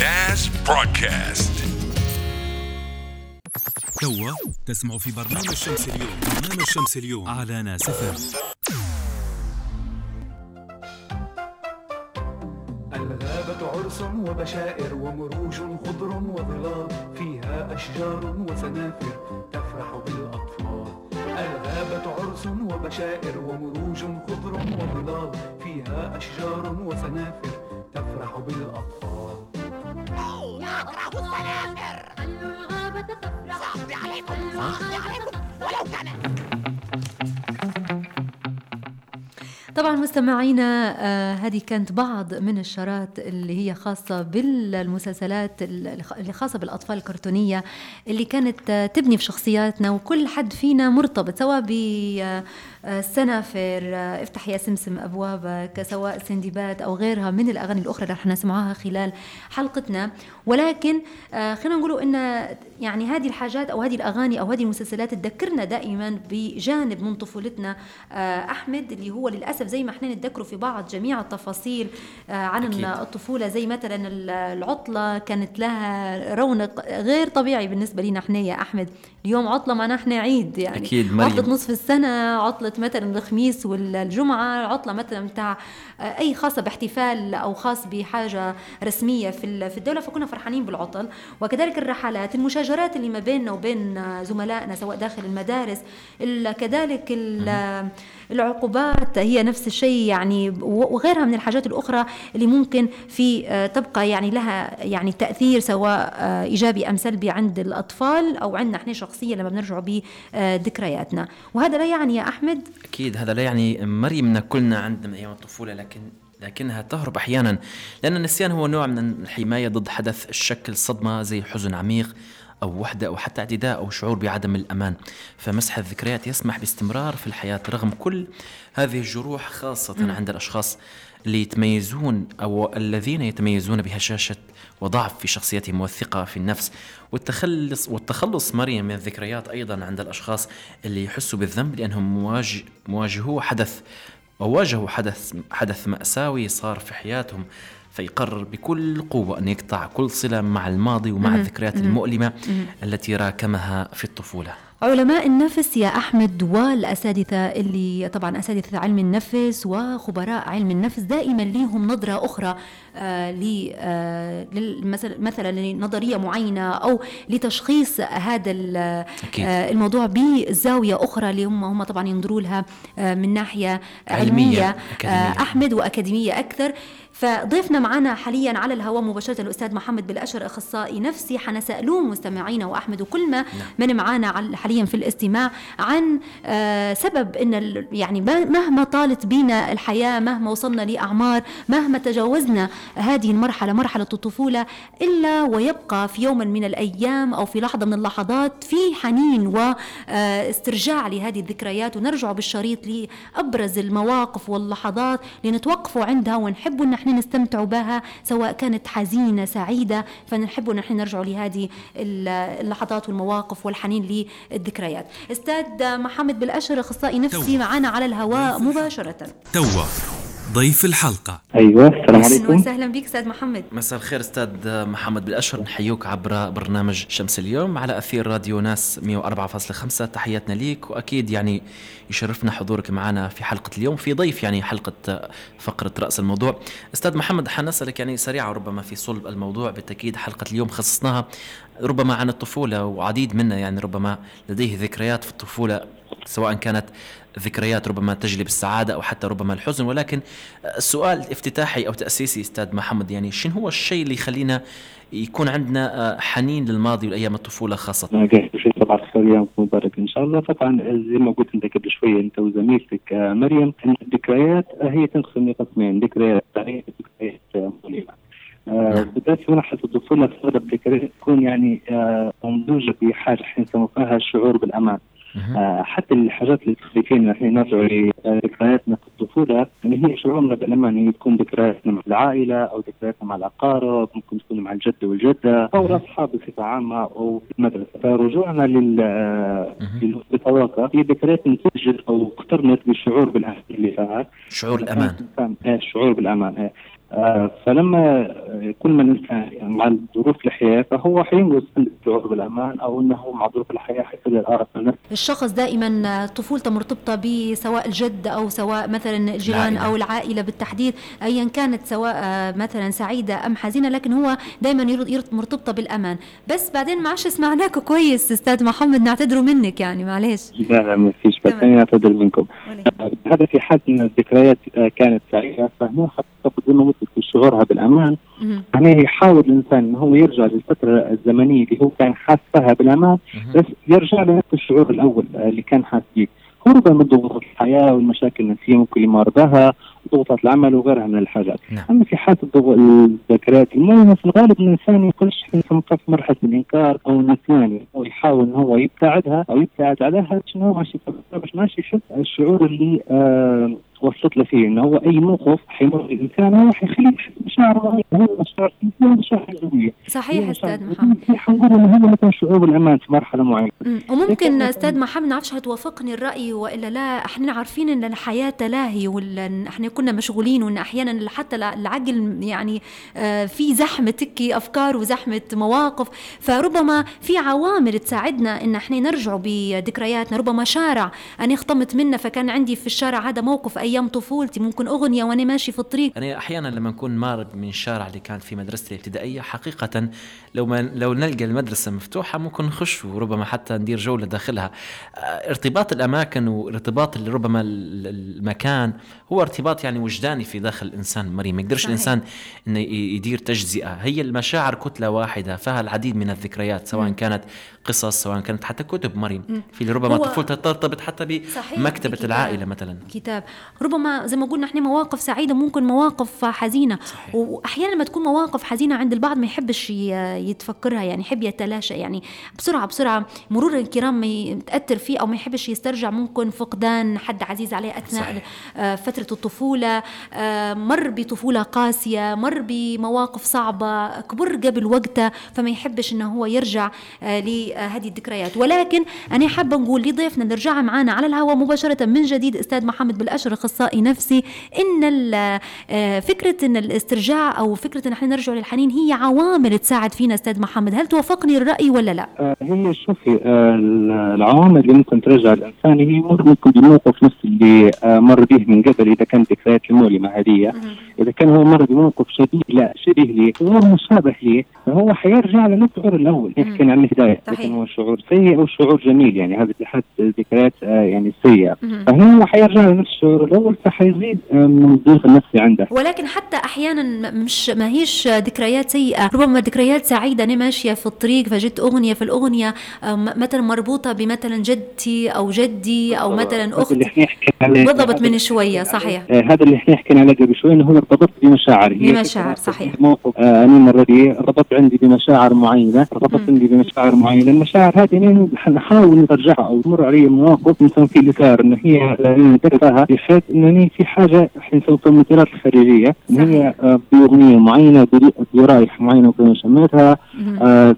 ناس برودكاست توا تسمعوا في برنامج شمس اليوم. برنامج شمس اليوم على ناس فم الغابة عرس وبشائر ومروج خضر وظلال فيها أشجار وسنافر تفرح بالأطفال. الغابة عرس وبشائر ومروج خضر وظلال فيها أشجار وسنافر تفرح بالأطفال. خلوا الغابة تفرح صعب عليكم عليكم ولو كان طبعا مستمعينا آه هذه كانت بعض من الشارات اللي هي خاصة بالمسلسلات اللي خاصة بالأطفال الكرتونية اللي كانت آه تبني في شخصياتنا وكل حد فينا مرتبط سواء بالسنافر آه افتح يا سمسم أبوابك سواء سندباد أو غيرها من الأغاني الأخرى اللي رح نسمعها خلال حلقتنا. ولكن آه خلينا نقولوا إن يعني هذه الحاجات أو هذه الأغاني أو هذه المسلسلات تذكرنا دائما بجانب من طفولتنا آه أحمد اللي هو للأسف زي ما إحنا نتذكروا في بعض جميع التفاصيل عن أكيد. الطفولة. زي مثلا العطلة كانت لها رونق غير طبيعي بالنسبة لنا إحنا يا أحمد. اليوم عطلة معنا إحنا عيد يعني أكيد مريم. عطلة نصف السنة عطلة مثلا الخميس والجمعة عطلة مثلا بتاع أي خاصة باحتفال أو خاص بحاجة رسمية في الدولة فكنا فرحانين بالعطل. وكذلك الرحلات المشاجرات اللي ما بيننا وبين زملائنا سواء داخل المدارس كذلك العقوبات هي نفس الشيء يعني وغيرها من الحاجات الأخرى اللي ممكن في تبقى يعني لها يعني تأثير سواء إيجابي أم سلبي عند الأطفال أو عندنا إحنا شخصيا لما بنرجع بذكرياتنا. وهذا لا يعني يا أحمد؟ أكيد هذا لا يعني مريم إن كلنا عندنا أيام الطفولة لكن لكنها تهرب أحيانا لأن النسيان هو نوع من الحماية ضد حدث الشكل صدمة زي حزن عميق أو وحدة أو حتى اعتداء أو شعور بعدم الأمان. فمسح الذكريات يسمح باستمرار في الحياة رغم كل هذه الجروح خاصة م. عند الأشخاص. اللي يتميزون أو الذين يتميزون بهشاشة وضعف في شخصيتهم والثقة في النفس. والتخلص والتخلص مريم من الذكريات أيضا عند الأشخاص اللي يحسوا بالذنب لأنهم مواجه مواجهوا حدث وواجهوا حدث حدث مأساوي صار في حياتهم. فيقرر بكل قوة أن يقطع كل صلة مع الماضي ومع الذكريات المؤلمة التي راكمها في الطفولة. علماء النفس يا أحمد والأساتذة اللي طبعا أساتذة علم النفس وخبراء علم النفس دائما ليهم نظرة أخرى آه آه مثلا لنظرية معينة أو لتشخيص هذا آه الموضوع بزاوية أخرى اللي هم هم طبعا ينظروا لها آه من ناحية علمية, علمية. أكاديمية. أحمد وأكاديمية أكثر. فضيفنا معنا حاليا على الهواء مباشرة الأستاذ محمد بالأشر أخصائي نفسي حنسألوه مستمعينا وأحمد وكل ما من معنا حاليا في الاستماع عن آه سبب أن يعني مهما طالت بنا الحياة مهما وصلنا لأعمار مهما تجاوزنا هذه المرحلة مرحلة الطفولة إلا ويبقى في يوم من الأيام أو في لحظة من اللحظات في حنين واسترجاع لهذه الذكريات. ونرجع بالشريط لأبرز المواقف واللحظات لنتوقفوا عندها ونحب أن إحنا نستمتع بها سواء كانت حزينة سعيدة. فنحب أن إحنا نرجع لهذه اللحظات والمواقف والحنين للذكريات. أستاذ محمد بالأشر أخصائي نفسي معنا على الهواء مباشرة. توا ضيف الحلقة. أيوة السلام عليكم. وسهلا بك أستاذ محمد. مساء الخير أستاذ محمد بالأشهر نحيوك عبر برنامج شمس اليوم على أثير راديو ناس 104.5 تحياتنا ليك. وأكيد يعني يشرفنا حضورك معنا في حلقة اليوم في ضيف يعني حلقة فقرة رأس الموضوع. أستاذ محمد حنسألك يعني سريعة ربما في صلب الموضوع. بالتأكيد حلقة اليوم خصصناها ربما عن الطفولة وعديد منا يعني ربما لديه ذكريات في الطفولة. سواء كانت ذكريات ربما تجلب السعادة أو حتى ربما الحزن ولكن السؤال افتتاحي أو تأسيسي أستاذ محمد يعني شنو هو الشيء اللي يخلينا يكون عندنا حنين للماضي والأيام الطفولة خاصة. شيء طبعا مبارك إن شاء الله طبعا زي ما قلت أنت قبل شوية أنت وزميلتك مريم إن الذكريات هي تنقسم لقسمين ذكريات سعيده وذكريات مؤلمة. آه بالذات في مرحلة الطفولة اغلب الذكريات تكون يعني آه ممزوجة بحاجه إحنا نسموها الشعور بالأمان. آه حتى الحاجات اللي تخلينا إحنا نرجع لذكرياتنا في الطفولة اللي هي شعورنا بالامان هي تكون ذكرياتنا مع العائلة أو ذكرياتنا مع الأقارب ممكن تكون مع الجد والجدة أو الأصحاب بصفة عامة أو في المدرسة. فرجوعنا للبطاقه هي ذكريات نتجت أو اقترنت بالشعور بالأمان اللي فيها. شعور الأمان. الشعور بالأمان آه، فلما آه، كل ما الانسان يعني مع ظروف الحياة فهو حينقص عنده الشعور بالأمان أو إنه مع ظروف الحياة حيصير من نفسه الشخص دائما طفولته مرتبطة بسواء الجد أو سواء مثلا الجيران العائلة. أو العائلة بالتحديد أيا كانت سواء مثلا سعيدة أم حزينة لكن هو دائما يرد- يرد- مرتبطة بالأمان بس بعدين ما عادش سمعناك كويس أستاذ محمد نعتذروا منك يعني معلش لا لا ما فيش بس. أنا أعتذر منكم آه، هذا في حال إن الذكريات آه، كانت سعيدة فهو حتى زي ما قلت في شعورها بالأمان مهم. يعني يحاول الإنسان إنه هو يرجع للفترة الزمنية اللي هو كان حاس فيها بالامان. بس يرجع لنفس الشعور الأول آه، اللي كان حاس فيه هو ربما ضغوطات الحياة والمشاكل النفسية ممكن يمر بها ضغوطات العمل وغيرها من الحاجات نعم. أما في حالة الضغو- الذكريات المؤلمه في الغالب الإنسان يخش في مرحلة الإنكار أو النسيان أو يحاول إن هو يبتعدها أو يبتعد عليها عشان هو ماشي باش ماشي يشوف الشعور اللي آه وصلت له فيه انه هو أي موقف حيمر الانسان هو حيخليه يحس بمشاعر هو مشاعر مشاعر ايجابيه صحيح أستاذ محمد. حنقول إنه هو مثلا شعور بالأمان في مرحلة معينة. مم. وممكن أستاذ محمد نعرفش هتوافقني الرأي وإلا لا إحنا عارفين إن الحياة تلاهي ولا إحنا كنا مشغولين وإن أحيانا حتى الع- العقل يعني آه، في زحمة تكي أفكار وزحمة مواقف. فربما في عوامل تساعدنا إن إحنا نرجع بذكرياتنا. ربما شارع أنا اختمت منه فكان عندي في الشارع هذا موقف أيام طفولتي ممكن أغنية وأنا ماشي في الطريق. أنا أحيانا لما نكون مار من الشارع اللي كان في مدرستي الابتدائية حقيقة لو ما لو نلقى المدرسة مفتوحة ممكن نخش وربما حتى ندير جولة داخلها. آه، ارتباط الأماكن وارتباط اللي ربما ال- المكان هو ارتباط يعني وجداني في داخل الإنسان مريم ما يقدرش إنه ي- يدير تجزئة. هي المشاعر كتلة واحدة فيها العديد من الذكريات سواء مم. كانت قصص سواء كانت حتى كتب مريم في اللي ربما طفولتها ترتبط حتى العائلة كتاب. مثلا. كتاب. ربما زي ما قلنا إحنا مواقف سعيدة ممكن مواقف حزينة صحيح. وأحيانا لما تكون مواقف حزينة عند البعض ما يحبش يتفكرها يعني يحب يتلاشى يعني بسرعة بسرعة مرور الكرام ما يتاثر فيه أو ما يحبش يسترجع ممكن فقدان حد عزيز عليه أثناء صحيح. آه، فترة الطفولة آه، مر بطفولة قاسية مر بمواقف صعبة كبر قبل وقته فما يحبش إنه هو يرجع آه، لهذه الذكريات ولكن أنا حابة نقول لضيفنا اللي رجع معنا على الهواء مباشرة من جديد أستاذ محمد بالاشر أخصائي نفسي إن آه، فكرة إن الاسترجاع أو فكرة إن إحنا نرجع للحنين هي عوامل تساعد فينا أستاذ محمد هل توافقني الرأي ولا لا آه، هي شوفي آه، العوامل اللي ممكن ترجع الإنسان هي ممكن بالموقف نفس اللي مر به من قبل إذا كانت ذكريات المؤلمة هذه إذا كان هو مر بموقف شبيه لا شبيه ليه غير مشابه ليه فهو حيرجع للشعور الأول مم. يحكي عن الهدايه. لكن هو شعور سيء أو شعور جميل يعني هذا في حد ذكريات يعني سيئة مهم. فهنا هو حيرجع لنفس الشعور الأول فحيزيد آه، من الضيق النفسي عنده. ولكن حتى أحيانا مش ما هيش ذكريات سيئة. ربما ذكريات سعيدة أنا ماشية في الطريق فجت أغنية في الأغنية آه، مثلا مربوطة بمثلا جدتي أو جدي أو مثلا اللي أختي بالضبط من شوية صحيح. آه، هذا اللي إحنا حكينا عليه قبل شوي إنه هو ارتبط بمشاعر. هي بمشاعر، صحيح. موقف آه أنا المرة دي ارتبط عندي بمشاعر معينة ارتبط مم. عندي بمشاعر معينة. المشاعر هذه نحاول نرجعها أو تمر علي مواقف نسوي في الاثار ان هي نتركها بحيث إنني في حاجة إحنا نسوي في المثيرات الخارجية. ان هي آه، بأغنية معينة برائحة معينة شميتها مهم. آه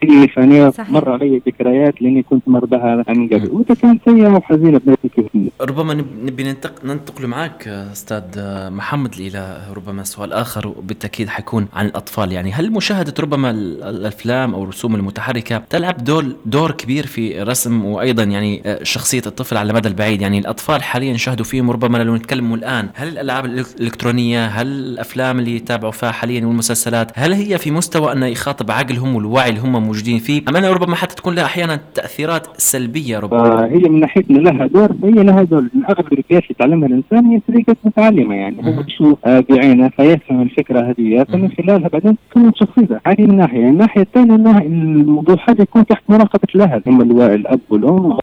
فيه فانا صحيح. مر علي ذكريات لأني كنت مر بها من قبل. وإذا كانت سيئة وحزينة بنفس الكيفيه ربما نب- نبي ننتق... ننتقل معك أستاذ محمد إلى ربما سؤال آخر وبالتأكيد حيكون عن الأطفال. يعني هل مشاهدة ربما ال- الأفلام أو الرسوم المتحركة تلعب دور دور كبير في رسم وأيضا يعني آه، شخصية الطفل على المدى البعيد؟ يعني الأطفال حاليا نشاهدوا فيهم ربما لو نتكلم الآن هل الألعاب الإلكترونية هل الأفلام اللي يتابعوا فيها حاليا والمسلسلات هل هي في مستوى انه يخاطب عقلهم والوعي اللي هم موجودين فيه. ام انها ربما حتى تكون لها أحيانا تأثيرات سلبية ربما. فهي من ناحيتنا لها دور هي لها دور. من اغلب الفيديوهات اللي يتعلمها الإنسان هي طريقة متعلمة يعني. هو مم. يشوف آه، بعينه فيفهم الفكرة هذه. فمن خلالها بعدين تكون شخصيته هذه من ناحية. الناحية الثانية إنها الموضوع هذا يكون تحت مراقبة الأهل. هم الوا- الأب والأم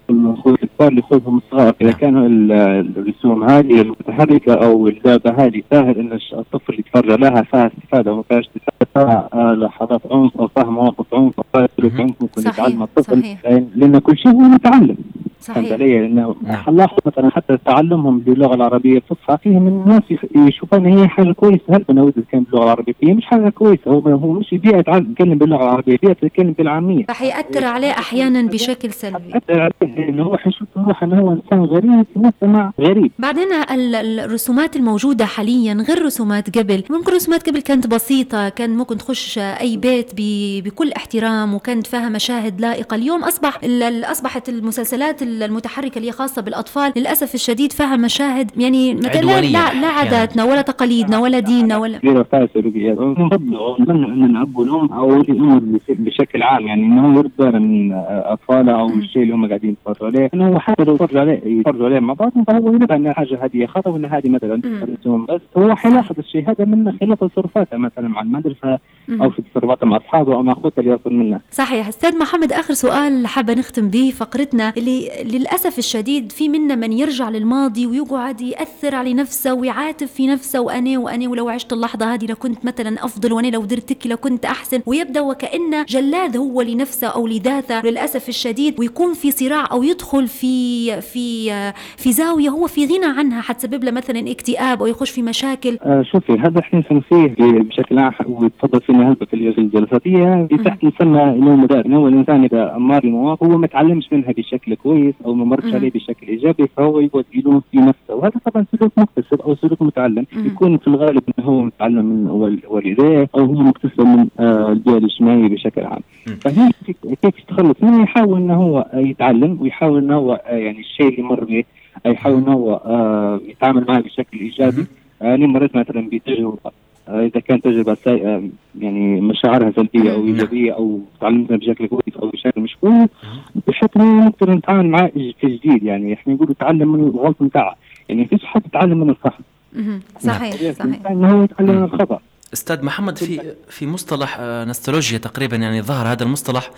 اللي يخوضهم الصغار إذا ال- الرسوم هذه المتحركة أو اللعبه هذه سهل إن الطفل يتفرج لها فيها استفاده وما فيهاش استفاده فيها آه، لحظات عنف أو فيها مواقف عنف أو فيها سلوك. عنف ممكن يتعلم الطفل صحيح. لأن كل شيء هو متعلم صحيح. علي؟ لأنه نعم. حنلاحظ مثلا حتى تعلمهم باللغة العربية الفصحى فيه من الناس يشوفوا إن هي حاجة كويسة. هل أنا ولد كان باللغة العربية؟ هي مش حاجة كويسة. هو هو مش بيئه يتكلم باللغة العربية بيئه يتكلم بالعامية. رح يأثر عليه أحيانا بشكل سلبي. حتى عليه انه هو حيشوف روحه انه هو إنسان غريب في مجتمع غريب. بعدين ال- ال- الرسومات الموجودة حاليا غير رسومات قبل. ممكن رسومات قبل كانت بسيطة كان ممكن تخش أي بيت ب- بكل احترام وكانت فيها مشاهد لائقة. اليوم ال- أصبحت المسلسلات المتحركة اللي هي خاصة بالأطفال للأسف الشديد فيها مشاهد يعني مثلا لا, لا, لا أحياناً. عاداتنا ولا تقاليدنا ولا ديننا ولا فيها سلوكيات ونفضل ونتمنى أن الأب والأم أو بش- بشكل عام يعني إنه هو يرد باله من اطفاله أو الشيء اللي هم قاعدين يتفرجوا عليه. إنه هو حتى لو يتفرجوا عليه يتفرجوا عليه مع بعض فهو ينبه ان حاجة هذه خطا وان هذه مثلا. بس هو حيلاحظ الشيء هذا من خلال تصرفاته مثلا مع المدرسة. أو في تصرفاته مع أصحابه أو مع أخوته اللي يصل منه. صحيح. أستاذ محمد آخر سؤال حابة نختم به فقرتنا اللي للأسف الشديد في منا من يرجع للماضي ويقعد يأثر على نفسه ويعاتب في نفسه وأنا وأنا ولو عشت اللحظة هذه لكنت مثلا أفضل وأنا لو درت كي لكنت أحسن. ويبدأ وكانه جلاد هو لنفسه أو لذاته للأسف الشديد ويكون في صراع أو يدخل في في في زاوية هو في غنى عنها حتسبب له مثلا اكتئاب أو يخش في مشاكل. آه شوفي هذا إحنا نسميه ب- بشكل عام وتفضل هلبة في الجلسات هي تحت مسمى إنه إنه هو الإنسان إذا امار المواقف هو ما تعلمش منها بشكل كويس أو ما مرش. عليه بشكل إيجابي فهو يقعد يلوم في نفسه. وهذا طبعا سلوك مكتسب أو سلوك متعلم. يكون في الغالب إنه هو متعلم من وال- والديه أو هو مكتسب من آه البيئه الاجتماعيه بشكل عام. فهي كيف- يتخلص؟ منه يحاول إنه هو يتعلم ويحاول إنه هو آه يعني الشيء اللي مر به يحاول إنه هو آه يتعامل معه بشكل إيجابي. أنا مريت مثلا بتجربة. إذا كانت تجربة سيئة يعني مشاعرها سلبية أو نعم. إيجابية أو تعلمتها بشكل كويس أو بشكل مش كويس بشكل نقدر نتعامل معاه في جديد يعني. إحنا نقول تعلم من الغلط نتاعه. يعني فيش حد يتعلم من الصح. صحيح صحيح. إنه هو يتعلم من الخطأ. أستاذ محمد في في مصطلح آه، نستولوجيا تقريبا يعني ظهر هذا المصطلح.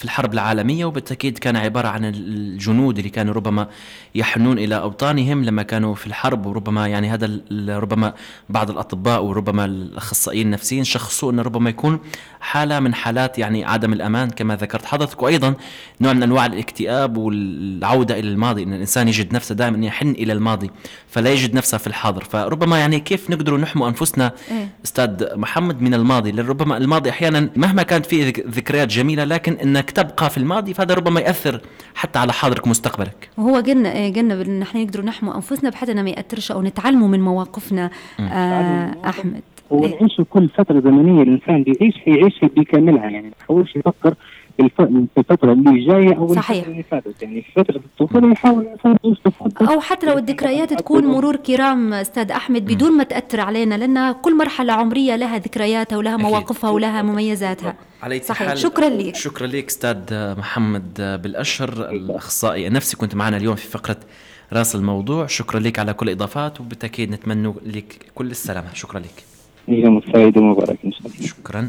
في الحرب العالمية وبالتأكيد كان عبارة عن الجنود اللي كانوا ربما يحنون إلى أوطانهم لما كانوا في الحرب وربما يعني هذا ربما بعض الأطباء وربما الأخصائيين النفسيين شخصوا إنه ربما يكون حالة من حالات يعني عدم الأمان كما ذكرت حضرتك. وأيضا نوع من أنواع الاكتئاب والعودة إلى الماضي إن الإنسان يجد نفسه دائما يحن إلى الماضي فلا يجد نفسه في الحاضر. فربما يعني كيف نقدر نحمي أنفسنا إيه. أستاذ محمد من الماضي؟ لأن ربما الماضي أحيانا مهما كانت فيه ذك- ذكريات جميلة لكن إنك تبقى في الماضي فهذا ربما يأثر حتى على حاضرك ومستقبلك. وهو قلنا إيه، قلنا ان إحنا نقدروا نحموا أنفسنا بحيث انه ما يأثرش أو نتعلموا من مواقفنا. آه أحمد. هو إيه. يعيش كل فترة زمنية الإنسان بيعيش يعيشها بيكملها يعني ما يحاولش يفكر في الف- في الفترة اللي جاية أو صحيح. الفترة اللي فاتت. يعني في فترة الطفولة يحاول الإنسان أو حتى لو الذكريات تكون مرور كرام أستاذ أحمد بدون ما تأثر علينا لأن كل مرحلة عمرية لها ذكرياتها ولها. مواقفها ولها مميزاتها. على صحيح. حال- شكرا لك شكرا لك أستاذ محمد بالاشر الأخصائي. النفسي كنت معنا اليوم في فقرة رأس الموضوع. شكرا لك على كل الإضافات وبالتأكيد نتمنى لك كل السلامة. شكرا لك يوم سعيد ومبارك إن شاء الله شكرا.